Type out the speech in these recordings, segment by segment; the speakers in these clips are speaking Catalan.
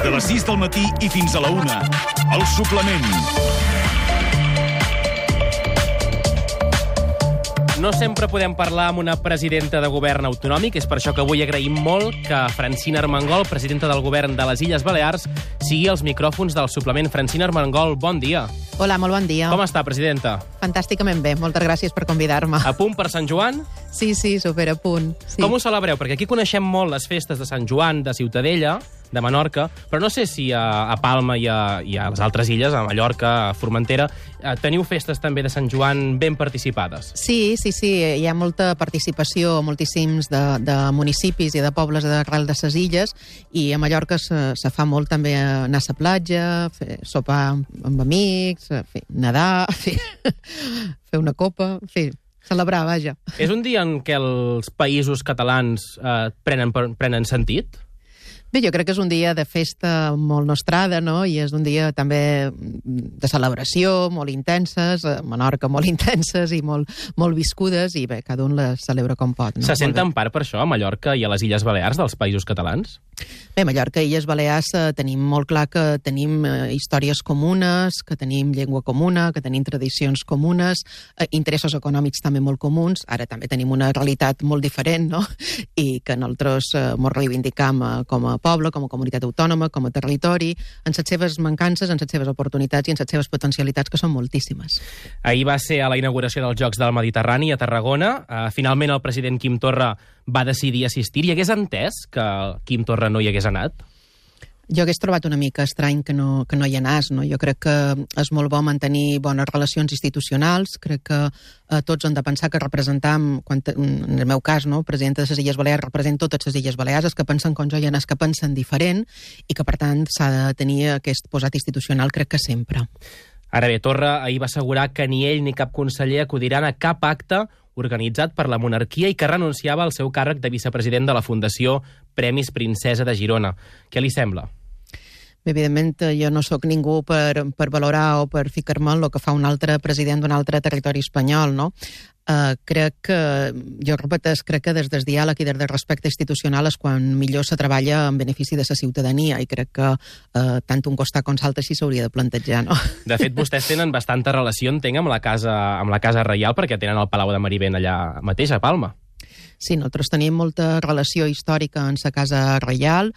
Des de les 6 del matí i fins a la 1. El suplement. No sempre podem parlar amb una presidenta de govern autonòmic, és per això que avui agraïm molt que Francina Armengol, presidenta del govern de les Illes Balears, sigui als micròfons del suplement. Francina Armengol, bon dia. Hola, molt bon dia. Com està, presidenta? Fantàsticament bé, moltes gràcies per convidar-me. A punt per Sant Joan? Sí, sí, super a punt. Sí. Com ho celebreu? Perquè aquí coneixem molt les festes de Sant Joan, de Ciutadella, de Menorca, però no sé si a, a Palma i a, i a les altres illes, a Mallorca, a Formentera, eh, teniu festes també de Sant Joan ben participades. Sí, sí, sí, hi ha molta participació, moltíssims de, de municipis i de pobles d'arrel de ses illes, i a Mallorca se, se fa molt també anar a la platja, fer sopar amb amics, fer nedar, fer, fer una copa, fer celebrar, vaja. És un dia en què els països catalans eh, prenen, prenen sentit? Bé, jo crec que és un dia de festa molt nostrada, no? I és un dia també de celebració, molt intenses, a Menorca molt intenses i molt, molt viscudes, i bé, cada un les celebra com pot. No? Se senten part per això a Mallorca i a les Illes Balears dels països catalans? Bé, Mallorca i Illes Balears eh, tenim molt clar que tenim eh, històries comunes, que tenim llengua comuna, que tenim tradicions comunes, eh, interessos econòmics també molt comuns, ara també tenim una realitat molt diferent, no? I que nosaltres eh, ens reivindicam eh, com a poble, com a comunitat autònoma, com a territori, en les seves mancances, en les seves oportunitats i en les seves potencialitats, que són moltíssimes. Ahir va ser a la inauguració dels Jocs del Mediterrani a Tarragona. Uh, finalment el president Quim Torra va decidir assistir. I hagués entès que Quim Torra no hi hagués anat? Jo hagués trobat una mica estrany que no, que no hi anàs. No? Jo crec que és molt bo mantenir bones relacions institucionals. Crec que eh, tots han de pensar que representam, quan, en el meu cas, no, presidenta de les Illes Balears, represento totes les Illes Balears, els que pensen com jo i els que pensen diferent, i que, per tant, s'ha de tenir aquest posat institucional, crec que sempre. Ara bé, Torra ahir va assegurar que ni ell ni cap conseller acudiran a cap acte organitzat per la monarquia i que renunciava al seu càrrec de vicepresident de la Fundació Premis Princesa de Girona. Què li sembla? Evidentment, jo no sóc ningú per, per valorar o per ficar-me en el que fa un altre president d'un altre territori espanyol, no? Uh, crec que, jo repeteix, crec que des del diàleg i des del respecte institucional és quan millor se treballa en benefici de la ciutadania i crec que uh, tant un costat com l'altre així s'hauria de plantejar, no? De fet, vostès tenen bastanta relació, entenc, amb la casa, amb la casa reial perquè tenen el Palau de Marivent allà mateix, a Palma. Sí, nosaltres tenim molta relació històrica en la casa reial,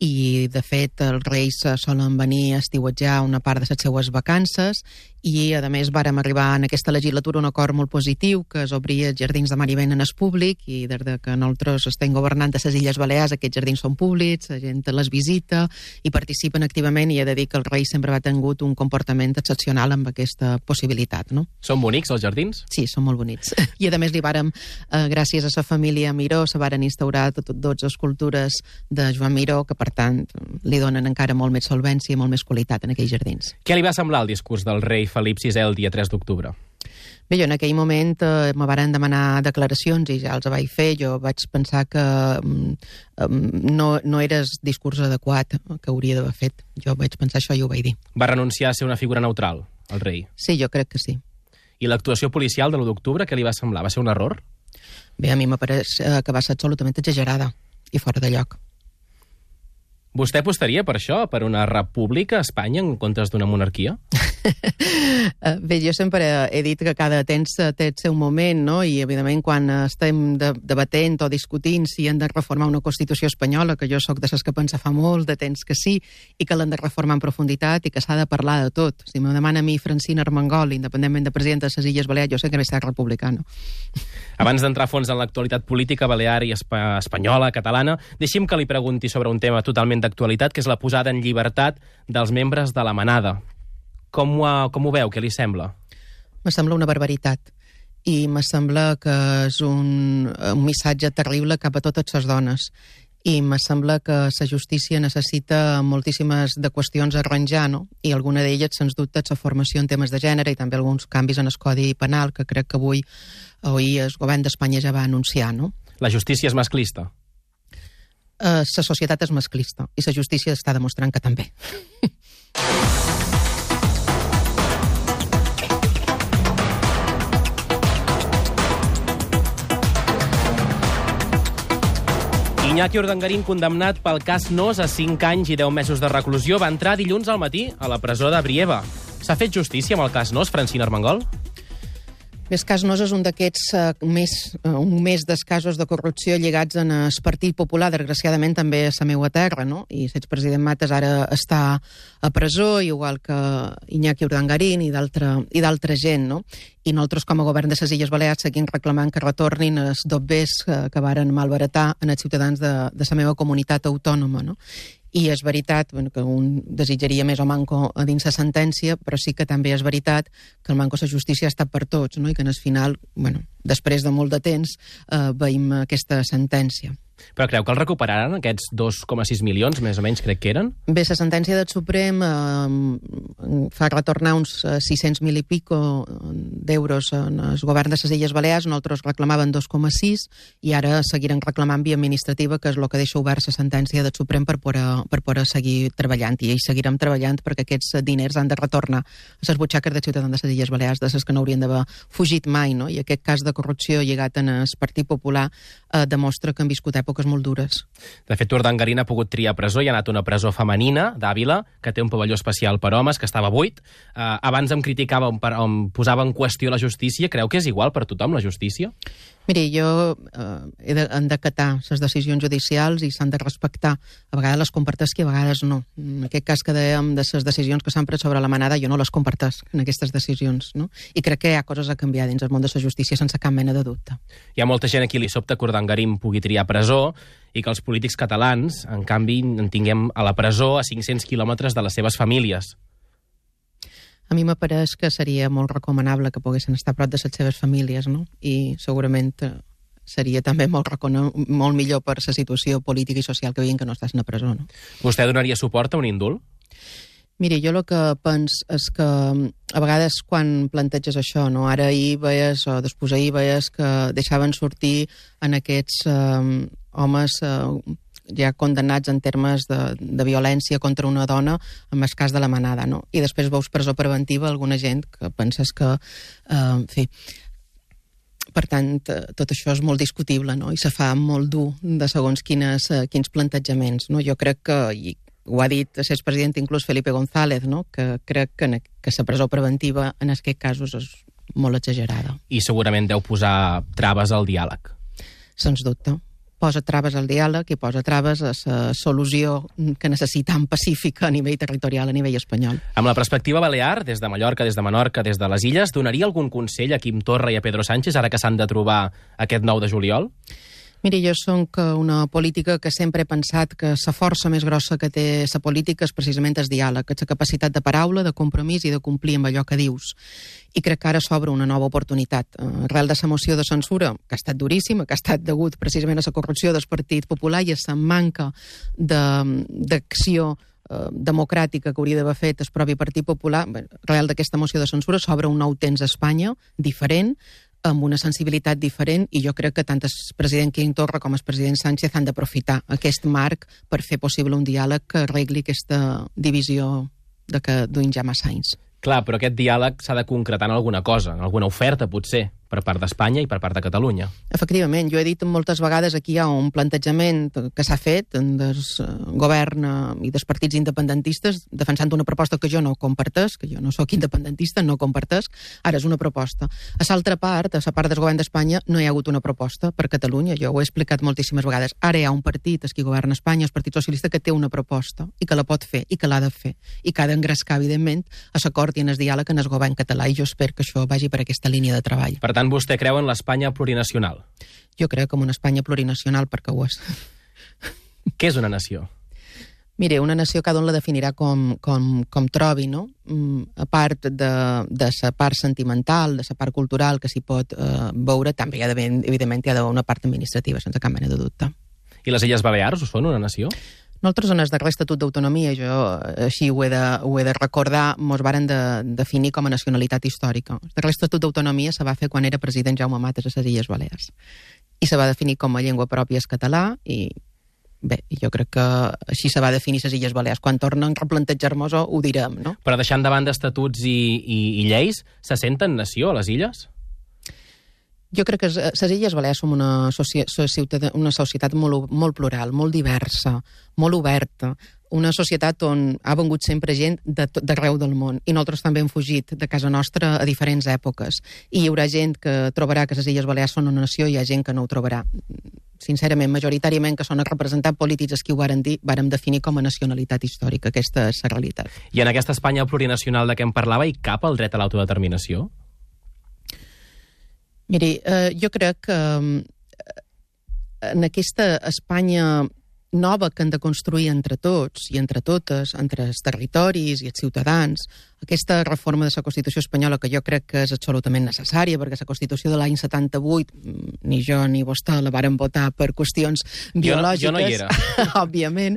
i, de fet, els reis solen venir a estiuetjar una part de les seues vacances i, a més, vàrem arribar en aquesta legislatura un acord molt positiu que és obrir els jardins de Marivent en el públic i des de que nosaltres estem governant a les Illes Balears aquests jardins són públics, la gent les visita i participen activament i he de dir que el rei sempre ha tingut un comportament excepcional amb aquesta possibilitat. No? Són bonics els jardins? Sí, són molt bonics. I a més li vàrem, eh, gràcies a sa família Miró, se varen instaurar tot, 12 escultures de Joan Miró que per tant li donen encara molt més solvència i molt més qualitat en aquells jardins. Què li va semblar el discurs del rei Felip VI el dia 3 d'octubre? Bé, jo en aquell moment eh, me varen demanar declaracions i ja els vaig fer. Jo vaig pensar que um, no, no era el discurs adequat que hauria d'haver fet. Jo vaig pensar això i ho vaig dir. Va renunciar a ser una figura neutral, el rei? Sí, jo crec que sí. I l'actuació policial de l'1 d'octubre, què li va semblar? Va ser un error? Bé, a mi m'apareix eh, que va ser absolutament exagerada i fora de lloc. Vostè apostaria per això, per una república a Espanya en comptes d'una monarquia? Eh, bé, jo sempre he dit que cada temps té el seu moment, no? I, evidentment, quan estem de, debatent o discutint si hem de reformar una Constitució espanyola, que jo sóc de les que pensa fa molt de temps que sí, i que l'hem de reformar en profunditat i que s'ha de parlar de tot. Si me demana a mi Francina Armengol, independentment de president de les Illes Balears, jo sé que ve ser republicano. Abans d'entrar a fons en l'actualitat política balear i espanyola, catalana, deixi'm que li pregunti sobre un tema totalment d'actualitat, que és la posada en llibertat dels membres de la manada. Com ho, com ho veu? Què li sembla? Me sembla una barbaritat i me sembla que és un, un missatge terrible cap a totes les dones i me sembla que la justícia necessita moltíssimes de qüestions a arranjar, no? I alguna d'elles, sens dubte, la formació en temes de gènere i també alguns canvis en el Codi Penal, que crec que avui, avui el govern d'Espanya ja va anunciar, no? La justícia és masclista? La uh, societat és masclista i la justícia està demostrant que també. Iñaki Urdangarín, condemnat pel cas Nos a 5 anys i 10 mesos de reclusió, va entrar dilluns al matí a la presó de Brieva. S'ha fet justícia amb el cas Nos, Francina Armengol? Cas Nos és un d'aquests uh, més, uh, un més dels casos de corrupció lligats en el Partit Popular, desgraciadament també a la meva terra, no? I l'expresident Mates ara està a presó, igual que Iñaki Urdangarín i d'altra gent, no? I nosaltres, com a govern de les Illes Balears, seguim reclamant que retornin els dobbers que, que varen malbaratar en els ciutadans de, de la meva comunitat autònoma, no? I és veritat bueno, que un desitjaria més o manco a dins la sentència, però sí que també és veritat que el manco de justícia ha estat per tots, no? i que en el final, bueno, després de molt de temps, eh, veïm aquesta sentència. Però creu que el recuperaran, aquests 2,6 milions, més o menys, crec que eren? Bé, la sentència del Suprem eh, fa retornar uns 600.000 eh, i pico d'euros en el govern de les Illes Balears, nosaltres reclamaven 2,6 i ara seguiran reclamant via administrativa, que és el que deixa obert la sentència del Suprem per poder, per poder seguir treballant. I hi seguirem treballant perquè aquests diners han de retornar a les butxaques de ciutadans de les Illes Balears, de les que no haurien d'haver fugit mai, no? I aquest cas de corrupció lligat en el Partit Popular eh, demostra que han viscut èpoques molt dures. De fet, Urdangarín ha pogut triar presó i ha anat a una presó femenina d'Àvila, que té un pavelló especial per homes, que estava buit. Uh, abans em criticava, on, em posava en qüestió la justícia. Creu que és igual per tothom, la justícia? Miri, jo eh, he de, les decisions judicials i s'han de respectar. A vegades les compartesc i a vegades no. En aquest cas que dèiem de les decisions que s'han pres sobre la manada, jo no les compartesc en aquestes decisions. No? I crec que hi ha coses a canviar dins el món de la justícia sense cap mena de dubte. Hi ha molta gent aquí li sobta que Urdangarín pugui triar presó i que els polítics catalans, en canvi, en tinguem a la presó a 500 quilòmetres de les seves famílies. A mi m'apareix que seria molt recomanable que poguessin estar a prop de les seves famílies, no? I segurament eh, seria també molt, molt millor per la situació política i social que veiem que no estàs a la presó, no? Vostè donaria suport a un indult? Miri, jo el que pens és que mm, a vegades quan planteges això, no? ara ahir veies, o després ahir veies que deixaven sortir en aquests eh, homes eh, ja condemnats en termes de, de violència contra una dona en el cas de la manada, no? I després veus presó preventiva alguna gent que penses que, eh, en fi, per tant, tot això és molt discutible, no? I se fa molt dur de segons quines, eh, quins plantejaments, no? Jo crec que, i ho ha dit el president inclús Felipe González, no? que crec que, que la presó preventiva en aquests casos és molt exagerada. I segurament deu posar traves al diàleg. Sens dubte posa traves al diàleg i posa traves a la solució que necessitam pacífica a nivell territorial, a nivell espanyol. Amb la perspectiva balear, des de Mallorca, des de Menorca, des de les Illes, donaria algun consell a Quim Torra i a Pedro Sánchez ara que s'han de trobar aquest 9 de juliol? Miri, jo soc una política que sempre he pensat que la força més grossa que té la política és precisament el diàleg, la capacitat de paraula, de compromís i de complir amb allò que dius. I crec que ara s'obre una nova oportunitat. Eh, arrel de la moció de censura, que ha estat duríssima, que ha estat degut precisament a la corrupció del Partit Popular i a la manca d'acció eh, democràtica que hauria d'haver fet el propi Partit Popular, arrel d'aquesta moció de censura s'obre un nou temps a Espanya, diferent, amb una sensibilitat diferent i jo crec que tant el president Quim Torra com el president Sánchez han d'aprofitar aquest marc per fer possible un diàleg que arregli aquesta divisió de que duim ja massa anys. Clar, però aquest diàleg s'ha de concretar en alguna cosa, en alguna oferta, potser per part d'Espanya i per part de Catalunya. Efectivament, jo he dit moltes vegades aquí hi ha un plantejament que s'ha fet del eh, govern eh, i dels partits independentistes defensant una proposta que jo no compartesc, que jo no sóc independentista, no compartesc, ara és una proposta. A l'altra part, a la part del govern d'Espanya, no hi ha hagut una proposta per Catalunya, jo ho he explicat moltíssimes vegades. Ara hi ha un partit, el que governa Espanya, el Partit Socialista, que té una proposta i que la pot fer i que l'ha de fer i que ha d'engrescar, evidentment, a l'acord i en el diàleg en el govern català i jo espero que això vagi per aquesta línia de treball. Per tant, tant, vostè creu en l'Espanya plurinacional? Jo crec en una Espanya plurinacional perquè ho és. Què és una nació? Mire, una nació cada un la definirà com, com, com trobi, no? Mm, a part de, de la part sentimental, de la part cultural que s'hi pot eh, veure, també hi ha d'haver, evidentment, hi ha d'haver una part administrativa, sense cap mena de dubte. I les Illes Balears ho són una nació? En el darrer Estatut d'Autonomia, jo així ho he de, ho he de recordar, mos varen de, definir com a nacionalitat històrica. El darrer Estatut d'Autonomia se va fer quan era president Jaume Mates a les Illes Balears. I se va definir com a llengua pròpia el català i bé, jo crec que així se va definir les Illes Balears. Quan tornen a replantejar-nos ho direm, no? Però deixant de banda estatuts i, i, i lleis, se senten nació a les illes? Jo crec que les Illes Balears som una, soci una societat molt, molt plural, molt diversa, molt oberta, una societat on ha vengut sempre gent d'arreu del món i nosaltres també hem fugit de casa nostra a diferents èpoques i hi haurà gent que trobarà que les Illes Balears són una nació i hi ha gent que no ho trobarà sincerament, majoritàriament que són els representants polítics els que ho varen dir, vàrem definir com a nacionalitat històrica. Aquesta és la realitat. I en aquesta Espanya plurinacional de què em parlava hi cap el dret a l'autodeterminació? Miri, eh, jo crec que eh, en aquesta Espanya nova que hem de construir entre tots i entre totes, entre els territoris i els ciutadans, aquesta reforma de la Constitució espanyola que jo crec que és absolutament necessària, perquè la Constitució de l'any 78, mm, ni jo ni vostè la varen votar per qüestions biològiques, jo no, jo no hi era. òbviament,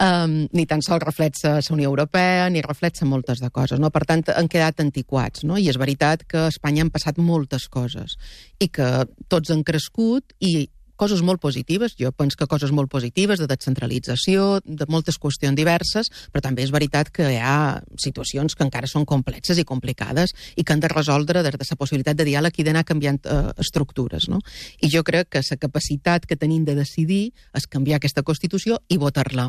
um, ni tan sols reflexa la Unió Europea, ni reflexa moltes de coses. No? Per tant, han quedat antiquats, no? i és veritat que a Espanya han passat moltes coses, i que tots han crescut, i coses molt positives, jo penso que coses molt positives de descentralització, de moltes qüestions diverses, però també és veritat que hi ha situacions que encara són complexes i complicades i que han de resoldre des de la possibilitat de diàleg i d'anar canviant eh, estructures. No? I jo crec que la capacitat que tenim de decidir és canviar aquesta Constitució i votar-la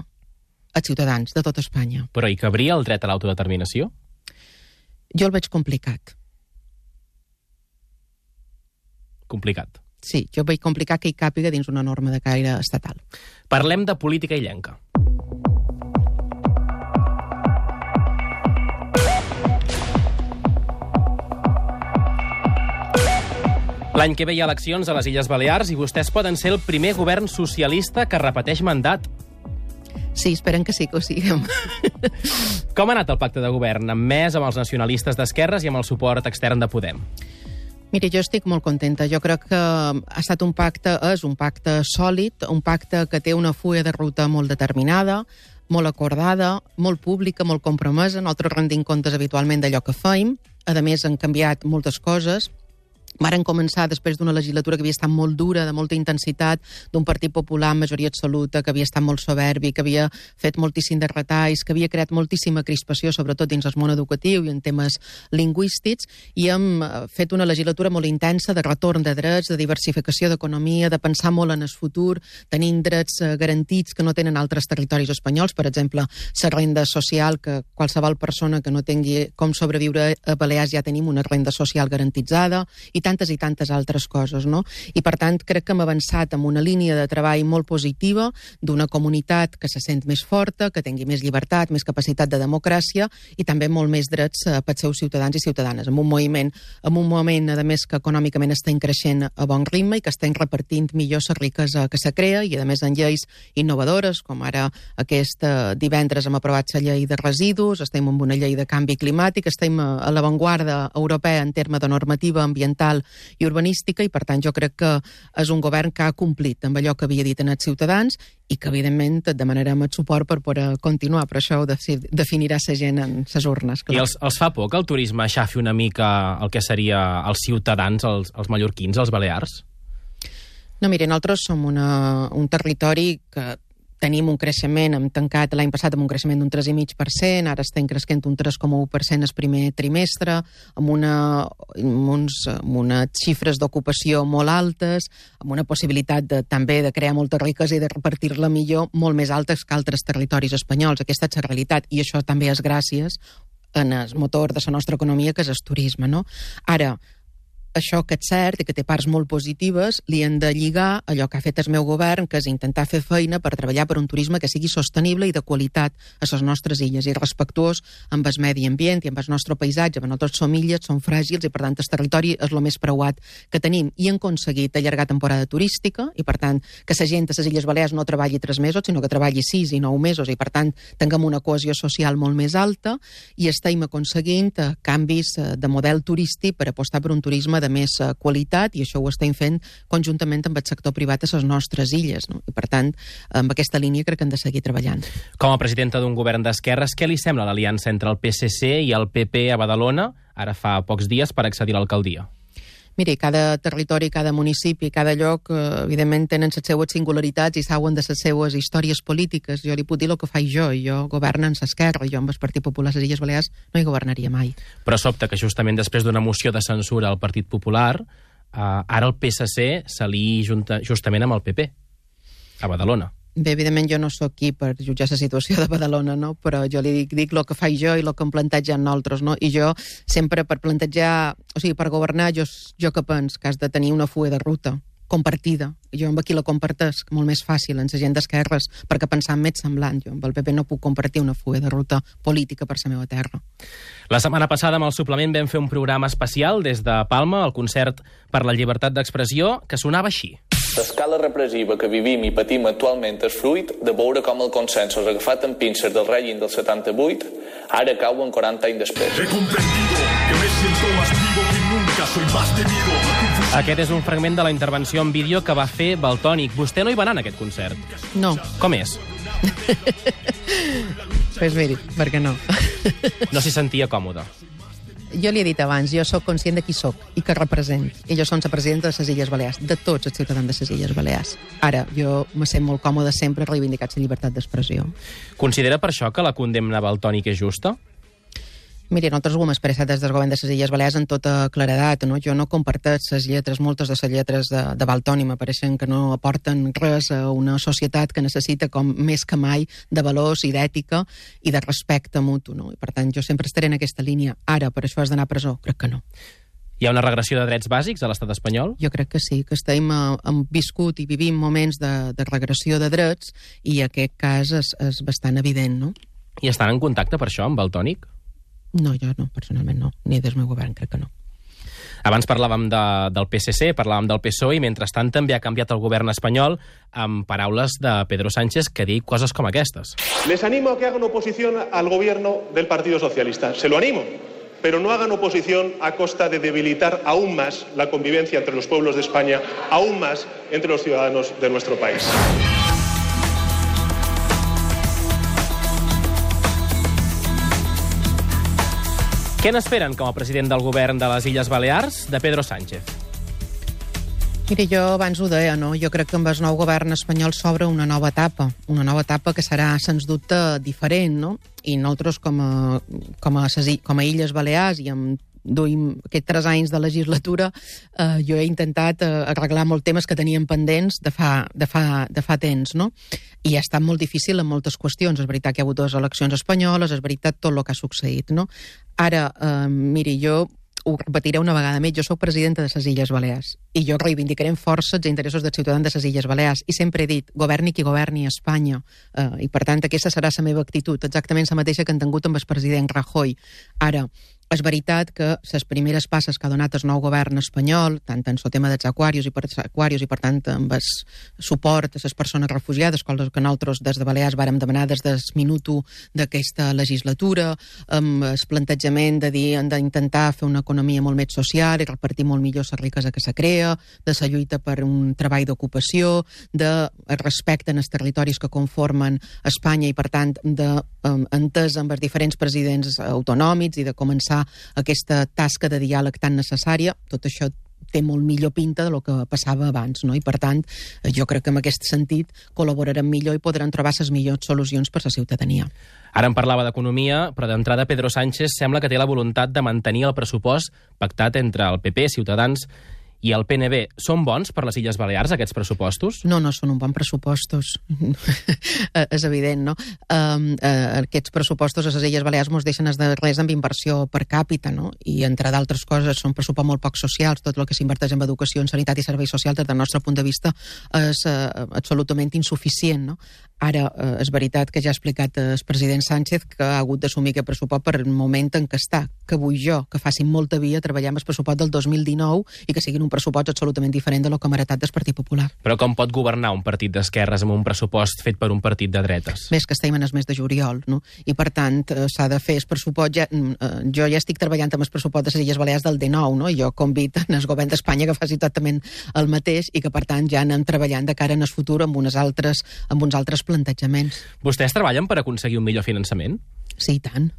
als ciutadans de tota Espanya. Però hi cabria el dret a l'autodeterminació? Jo el veig complicat. Complicat. Sí, jo veig complicar que hi càpiga dins una norma de caire estatal. Parlem de política illenca. L'any que ve hi ha eleccions a les Illes Balears i vostès poden ser el primer govern socialista que repeteix mandat. Sí, esperen que sí que ho siguem. Com ha anat el pacte de govern? Amb més, amb els nacionalistes d'esquerres i amb el suport extern de Podem? Mira, jo estic molt contenta. Jo crec que ha estat un pacte, és un pacte sòlid, un pacte que té una fulla de ruta molt determinada, molt acordada, molt pública, molt compromesa. Nosaltres rendim comptes habitualment d'allò que feim. A més, han canviat moltes coses Varen començar després d'una legislatura que havia estat molt dura, de molta intensitat, d'un partit popular amb majoria absoluta, que havia estat molt soberbi, que havia fet moltíssim de retalls, que havia creat moltíssima crispació, sobretot dins el món educatiu i en temes lingüístics, i hem eh, fet una legislatura molt intensa de retorn de drets, de diversificació d'economia, de pensar molt en el futur, tenint drets eh, garantits que no tenen altres territoris espanyols, per exemple, la renda social, que qualsevol persona que no tingui com sobreviure a Balears ja tenim una renda social garantitzada, i tantes i tantes altres coses, no? I per tant crec que hem avançat amb una línia de treball molt positiva d'una comunitat que se sent més forta, que tingui més llibertat, més capacitat de democràcia i també molt més drets eh, pels seus ciutadans i ciutadanes, amb un moviment, amb un moment, a més, que econòmicament estem creixent a bon ritme i que estem repartint millor la riquesa que se crea i, a més, en lleis innovadores, com ara aquest eh, divendres hem aprovat la llei de residus, estem amb una llei de canvi climàtic, estem a l'avantguarda europea en termes de normativa ambiental ambiental i urbanística i, per tant, jo crec que és un govern que ha complit amb allò que havia dit en els ciutadans i que, evidentment, et demanarem el suport per poder continuar, però això ho definirà la gent en les urnes. Clar. I els, els fa por que el turisme aixafi una mica el que seria els ciutadans, els, els mallorquins, els balears? No, mire, nosaltres som una, un territori que tenim un creixement, hem tancat l'any passat amb un creixement d'un 3,5%, ara estem creixent un 3,1% el primer trimestre, amb, una, amb, uns, amb unes xifres d'ocupació molt altes, amb una possibilitat de, també de crear molta riquesa i de repartir-la millor molt més altes que altres territoris espanyols. Aquesta és la realitat, i això també és gràcies en el motor de la nostra economia, que és el turisme. No? Ara, això que és cert i que té parts molt positives, li han de lligar allò que ha fet el meu govern, que és intentar fer feina per treballar per un turisme que sigui sostenible i de qualitat a les nostres illes i respectuós amb el medi ambient i amb el nostre paisatge. Nosaltres som illes, som fràgils i, per tant, el territori és el més preuat que tenim. I hem aconseguit allargar temporada turística i, per tant, que la gent a les Illes Balears no treballi tres mesos, sinó que treballi sis i nou mesos i, per tant, tinguem una cohesió social molt més alta i estem aconseguint eh, canvis eh, de model turístic per apostar per un turisme de més uh, qualitat i això ho estem fent conjuntament amb el sector privat a les nostres illes. No? I, per tant, amb aquesta línia crec que hem de seguir treballant. Com a presidenta d'un govern d'esquerres, què li sembla l'aliança entre el PSC i el PP a Badalona, ara fa pocs dies, per accedir a l'alcaldia? Miri, cada territori, cada municipi, cada lloc, eh, evidentment, tenen les seues singularitats i saben de les seues històries polítiques. Jo li puc dir el que faig jo, jo governo en l'esquerra, jo amb el Partit Popular a les Illes Balears no hi governaria mai. Però sobta que justament després d'una moció de censura al Partit Popular Uh, ara el PSC s'alí junta, justament amb el PP, a Badalona. Bé, evidentment jo no sóc aquí per jutjar la situació de Badalona, no? però jo li dic, dic el que faig jo i el que em plantegen altres, no? I jo sempre per plantejar, o sigui, per governar, jo, jo que pens que has de tenir una fulla de ruta compartida. Jo amb aquí la comparteix molt més fàcil, en la gent d'esquerres, perquè pensar més semblant. Jo amb el PP no puc compartir una fulla de ruta política per la meva terra. La setmana passada amb el suplement vam fer un programa especial des de Palma, el concert per la llibertat d'expressió, que sonava així. L'escala repressiva que vivim i patim actualment és fruit de veure com el consensos agafat en pinces del règim del 78 ara cau en 40 anys després. He comprendido que me siento más vivo que nunca, soy más temido. Aquest és un fragment de la intervenció en vídeo que va fer Baltònic. Vostè no hi va anar en aquest concert. No, Com és? pues miri, perquè no. No s'hi sentia còmode. Jo li he dit abans, jo sóc conscient de qui sóc i que represent. I jo som la presidenta de les Illes Balears, de tots els ciutadans de les Illes Balears. Ara, jo me sent molt còmode sempre reivindicar la llibertat d'expressió. Considera per això que la condemna a Baltònic és justa? Miri, nosaltres ho hem expressat des del govern de les Illes Balears en tota claredat. No? Jo no comparteix les lletres, moltes de les lletres de, de Baltoni m'apareixen que no aporten res a una societat que necessita com més que mai de valors i d'ètica i de respecte mutu. No? I per tant, jo sempre estaré en aquesta línia. Ara, per això has d'anar a presó? Crec que no. Hi ha una regressió de drets bàsics a l'estat espanyol? Jo crec que sí, que estem, eh, hem viscut i vivim moments de, de regressió de drets i aquest cas és, és bastant evident, no? I estan en contacte per això amb Baltònic? No, jo no, personalment no. Ni des del meu govern, crec que no. Abans parlàvem de, del PSC, parlàvem del PSOE, i mentrestant també ha canviat el govern espanyol amb paraules de Pedro Sánchez que diu coses com aquestes. Les animo a que hagan oposición al gobierno del Partido Socialista. Se lo animo. Pero no hagan oposición a costa de debilitar aún más la convivencia entre los pueblos de España, aún más entre los ciudadanos de nuestro país. Què n'esperen com a president del govern de les Illes Balears de Pedro Sánchez? Mira, jo abans ho deia, no? Jo crec que amb el nou govern espanyol s'obre una nova etapa, una nova etapa que serà, sens dubte, diferent, no? I nosaltres, com a, com a, com a Illes Balears i amb duim aquests tres anys de legislatura, eh, jo he intentat eh, arreglar molts temes que teníem pendents de fa, de fa, de fa temps, no? I ha estat molt difícil en moltes qüestions. És veritat que hi ha hagut dues eleccions espanyoles, és veritat tot el que ha succeït, no? Ara, eh, miri, jo ho repetiré una vegada més, jo sóc presidenta de les Illes Balears i jo reivindicaré amb força els interessos dels ciutadans de les Illes Balears i sempre he dit, governi qui governi a Espanya eh, i per tant aquesta serà la meva actitud, exactament la mateixa que han tingut amb el president Rajoy. Ara, és veritat que les primeres passes que ha donat el nou govern espanyol, tant en el tema dels aquarius i per aquarius i per tant amb el suport a les persones refugiades, coses que nosaltres des de Balears vàrem demanar des del minut 1 d'aquesta legislatura, amb el plantejament de dir hem d'intentar fer una economia molt més social i repartir molt millor la riquesa que se crea, de la lluita per un treball d'ocupació, de respecte en els territoris que conformen Espanya i per tant de um, amb els diferents presidents autonòmics i de començar aquesta tasca de diàleg tan necessària, tot això té molt millor pinta de lo que passava abans, no? I per tant, jo crec que en aquest sentit col·laborarem millor i podran trobar les millors solucions per a la ciutadania. Ara em parlava d'economia, però d'entrada Pedro Sánchez sembla que té la voluntat de mantenir el pressupost pactat entre el PP, Ciutadans i el PNB. Són bons per les Illes Balears, aquests pressupostos? No, no són un bon pressupostos. és evident, no? Um, uh, aquests pressupostos a les Illes Balears mos deixen els darrers amb inversió per càpita, no? I, entre d'altres coses, són pressupostos molt poc socials. Tot el que s'inverteix en educació, en sanitat i serveis socials, des del nostre punt de vista, és uh, absolutament insuficient, no? Ara, uh, és veritat que ja ha explicat el president Sánchez que ha hagut d'assumir aquest pressupost per el moment en què està, que vull jo, que facin molta via treballar amb el pressupost del 2019 i que siguin un pressupost absolutament diferent de lo que hem heretat del Partit Popular. Però com pot governar un partit d'esquerres amb un pressupost fet per un partit de dretes? Més que estem en el mes de juliol, no? I per tant eh, s'ha de fer el pressupost... Ja, eh, jo ja estic treballant amb el pressupost de les Illes Balears del D9, no? I jo convit en el govern d'Espanya que faci exactament el mateix i que per tant ja anem treballant de cara en el futur amb, unes altres, amb uns altres plantejaments. Vostès treballen per aconseguir un millor finançament? Sí, tant.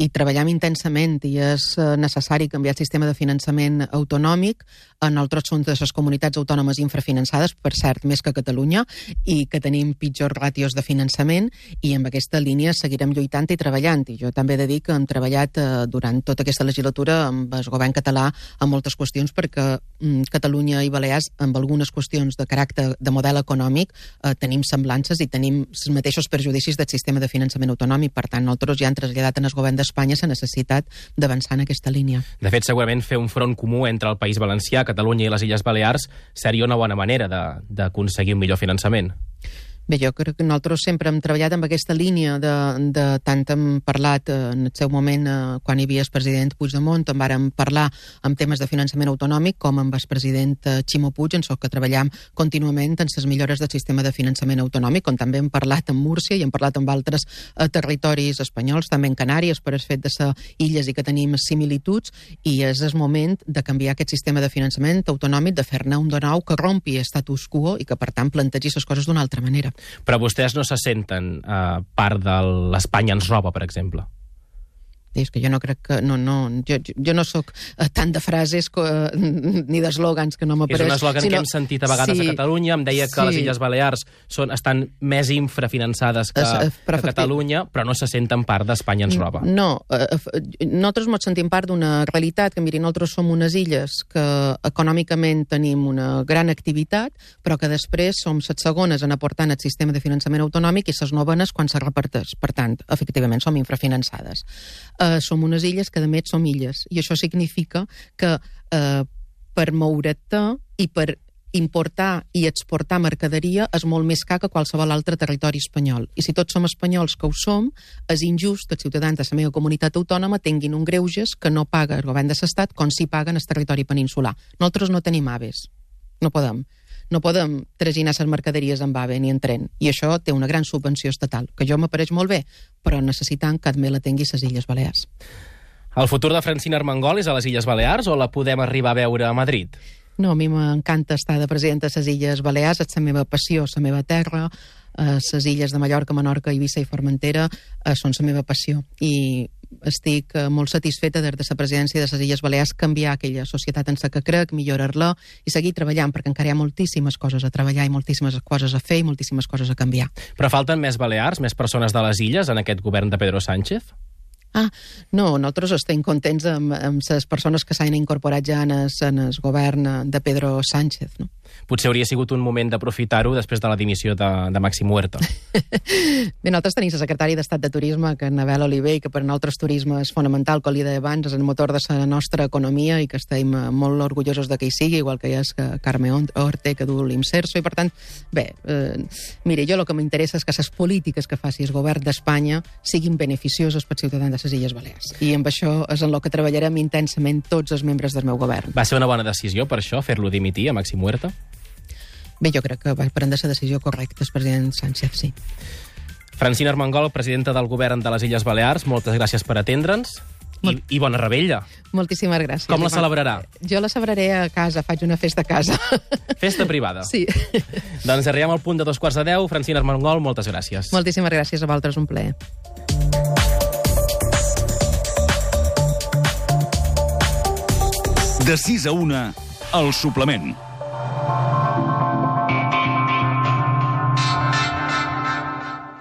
I treballem intensament i és eh, necessari canviar el sistema de finançament autonòmic. En altres són de les comunitats autònomes infrafinançades, per cert, més que Catalunya, i que tenim pitjors ràtios de finançament, i amb aquesta línia seguirem lluitant i treballant. I jo també he de dir que hem treballat eh, durant tota aquesta legislatura amb el govern català en moltes qüestions, perquè mm, Catalunya i Balears, amb algunes qüestions de caràcter de model econòmic, eh, tenim semblances i tenim els mateixos perjudicis del sistema de finançament autonòmic. Per tant, nosaltres ja hem traslladat en el govern d'Espanya la necessitat d'avançar en aquesta línia. De fet, segurament fer un front comú entre el País Valencià, Catalunya i les Illes Balears seria una bona manera d'aconseguir un millor finançament. Bé, jo crec que nosaltres sempre hem treballat amb aquesta línia de, de tant hem parlat eh, en el seu moment eh, quan hi havia el president Puigdemont, en vàrem parlar amb temes de finançament autonòmic com amb el president eh, Ximo Puig, en que treballam contínuament en les millores del sistema de finançament autonòmic, com també hem parlat amb Múrcia i hem parlat amb altres eh, territoris espanyols, també en Canàries, per el fet de ser illes i que tenim similituds, i és el moment de canviar aquest sistema de finançament autonòmic, de fer-ne un de nou que rompi status quo i que, per tant, plantegi les coses d'una altra manera. Però vostès no se senten eh, part de l'Espanya ens roba, per exemple. És que jo no crec que... No, no, jo, jo no sóc eh, tant de frases co, eh, ni d'eslògans que no m'apareix. És un eslògan sinó... que hem sentit a vegades sí, a Catalunya. Em deia que sí. les Illes Balears són, estan més infrafinançades que, es, que Catalunya, però no se senten part d'Espanya ens roba. No, eh, eh nosaltres ens sentim part d'una realitat que, miri, nosaltres som unes illes que econòmicament tenim una gran activitat, però que després som set segones en aportant el sistema de finançament autonòmic i ses novenes quan se reparteix. Per tant, efectivament, som infrafinançades eh, som unes illes que, a més, som illes. I això significa que eh, per moure't i per importar i exportar mercaderia és molt més car que qualsevol altre territori espanyol. I si tots som espanyols que ho som, és injust que els ciutadans de la meva comunitat autònoma tinguin un greuges que no paga el govern de l'Estat com si paguen el territori peninsular. Nosaltres no tenim aves. No podem no podem traginar les mercaderies en AVE ni en tren. I això té una gran subvenció estatal, que jo m'apareix molt bé, però necessitant que també la tingui les Illes Balears. El futur de Francina Armengol és a les Illes Balears o la podem arribar a veure a Madrid? No, a mi m'encanta estar de presidenta a les Illes Balears, és la meva passió, la meva terra, les eh, illes de Mallorca, Menorca, Eivissa i Formentera eh, són la meva passió. I estic eh, molt satisfeta des de la presidència de les Illes Balears canviar aquella societat en la que crec, millorar-la i seguir treballant, perquè encara hi ha moltíssimes coses a treballar i moltíssimes coses a fer i moltíssimes coses a canviar. Però falten més balears, més persones de les illes en aquest govern de Pedro Sánchez? Ah, no, nosaltres estem contents amb, amb les persones que s'han incorporat ja en el, en el govern de Pedro Sánchez, no? Potser hauria sigut un moment d'aprofitar-ho després de la dimissió de, de Màxim Huerta. Bé, nosaltres tenim la secretària d'Estat de Turisme, que és Nabel Oliver, i que per nosaltres turisme és fonamental, com li deia abans, és el motor de la nostra economia i que estem eh, molt orgullosos de que hi sigui, igual que hi és que Carme Orte, que du l'Imserso, i per tant, bé, eh, mire, jo el que m'interessa és que les polítiques que faci el govern d'Espanya siguin beneficioses per ciutadans de les Illes Balears. I amb això és en el que treballarem intensament tots els membres del meu govern. Va ser una bona decisió, per això, fer-lo dimitir a Màxim Huerta? Bé, jo crec que va prendre la decisió correcta el president Sánchez, sí. Francina Armengol, presidenta del govern de les Illes Balears, moltes gràcies per atendre'ns. I, I bona rebella. Moltíssimes gràcies. Com la celebrarà? Jo la celebraré a casa, faig una festa a casa. Festa privada? Sí. Doncs arribem al punt de dos quarts de deu. Francina Armengol, moltes gràcies. Moltíssimes gràcies a vosaltres, un plaer. De 6 a 1, el suplement.